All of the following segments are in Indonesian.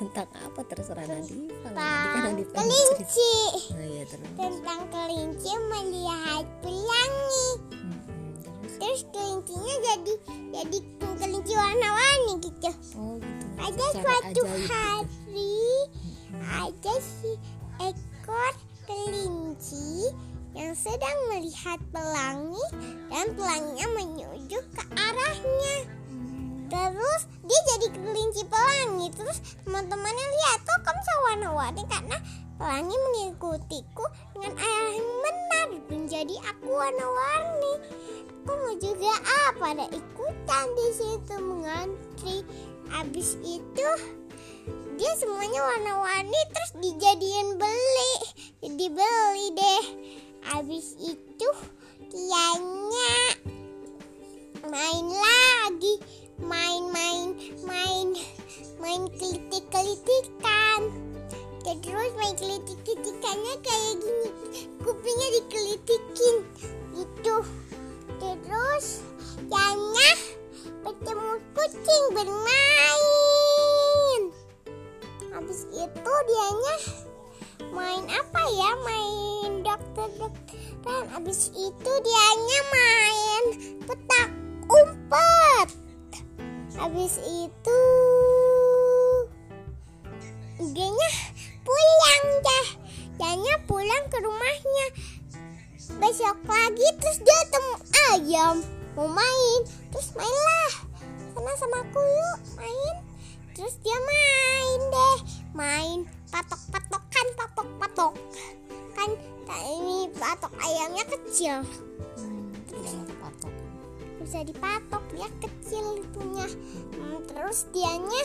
tentang apa? Terserah nanti. Kalau nanti kan kelinci. oh iya terus tentang kelinci melihat pelangi. Mm-mm, terus terus? kelincinya jadi jadi kelinci warna-warni gitu. Oh gitu. Ada suatu ajaib gitu. hari ada si ekor kelinci yang sedang melihat pelangi dan pelanginya menuju ke arahnya kelinci pelangi. Terus teman-temannya lihat kok kamu bisa warna-warni karena pelangi mengikutiku dengan arah yang benar menjadi aku warna-warni. Aku mau juga apa ada ikutan di situ mengantri. Habis itu dia semuanya warna-warni terus dijadiin beli. Jadi beli deh. Habis itu dianya main lagi main kelitik-kelitikan. Terus main kelitik-kelitikannya kayak gini. Kupingnya dikelitikin. Itu terus Yana bertemu kucing bermain. Habis itu dianya main apa ya? Main dokter dokteran habis itu dianya main petak umpet. Habis itu pulang ke rumahnya. Besok lagi terus dia temu ayam. Mau main. Terus mainlah. Sana sama aku yuk main. Terus dia main deh. Main patok-patokan patok-patok. Kan tak- ini patok ayamnya kecil. Hmm, tidak mau patok bisa dipatok dia kecil itunya. Hmm, terus dianya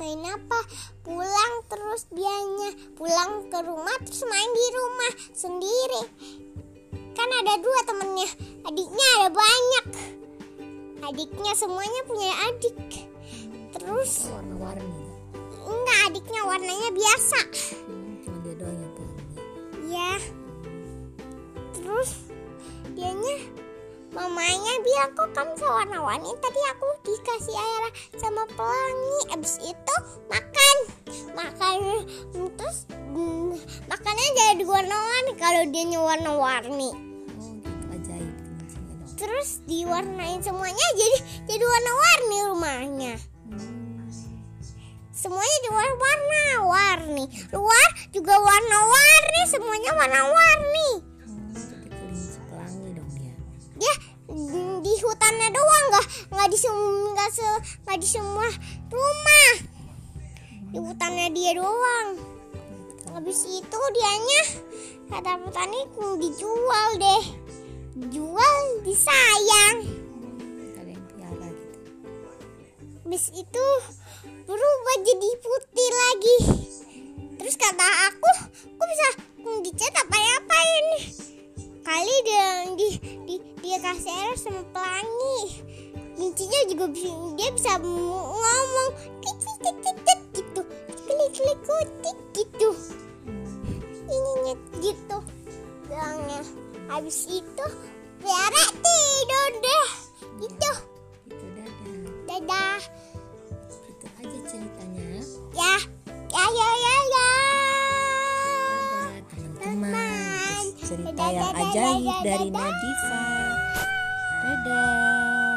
main apa? Pulang terus dianya. Pulang ke rumah terus main di rumah sendiri. Kan ada dua temennya. Adiknya ada banyak. Adiknya semuanya punya adik. Terus warna-warni enggak adiknya warnanya biasa. Hmm, cuma dia doang yang pelangi ya terus dianya mamanya bilang kok kamu sewarna-warni tadi aku dikasih air sama pelangi. Abis itu kalau dia warna-warni oh gitu. Ajaib kelincinya dong terus diwarnain semuanya jadi jadi warna-warni rumahnya. Hmm. semuanya di warna-warni. Luar juga warna-warni semuanya warna-warni. Mm, di hutannya doang nggak nggak di nggak se nggak di semua rumah. Di hutannya dia doang. Habis itu dianya kata petani "Hmm, dijual deh. Jual disayang. Ada yang piara gitu. Habis itu berubah jadi putih lagi. Terus kata aku aku bisa dicat apa apain kali dia di, di dia kasih air sama pelangi. Lincinya juga bi- dia bisa ngomong klik klik gitu. Klik klik kutik gitu gitu. Bilangnya habis itu Tiara tidur deh. Gitu. Itu dadah. Dadah. Itu aja ceritanya. Ya ya ya ya ya. Teman-teman. Cerita Dadah, yang ajaib dadah, dari dadah. Nadifa dadah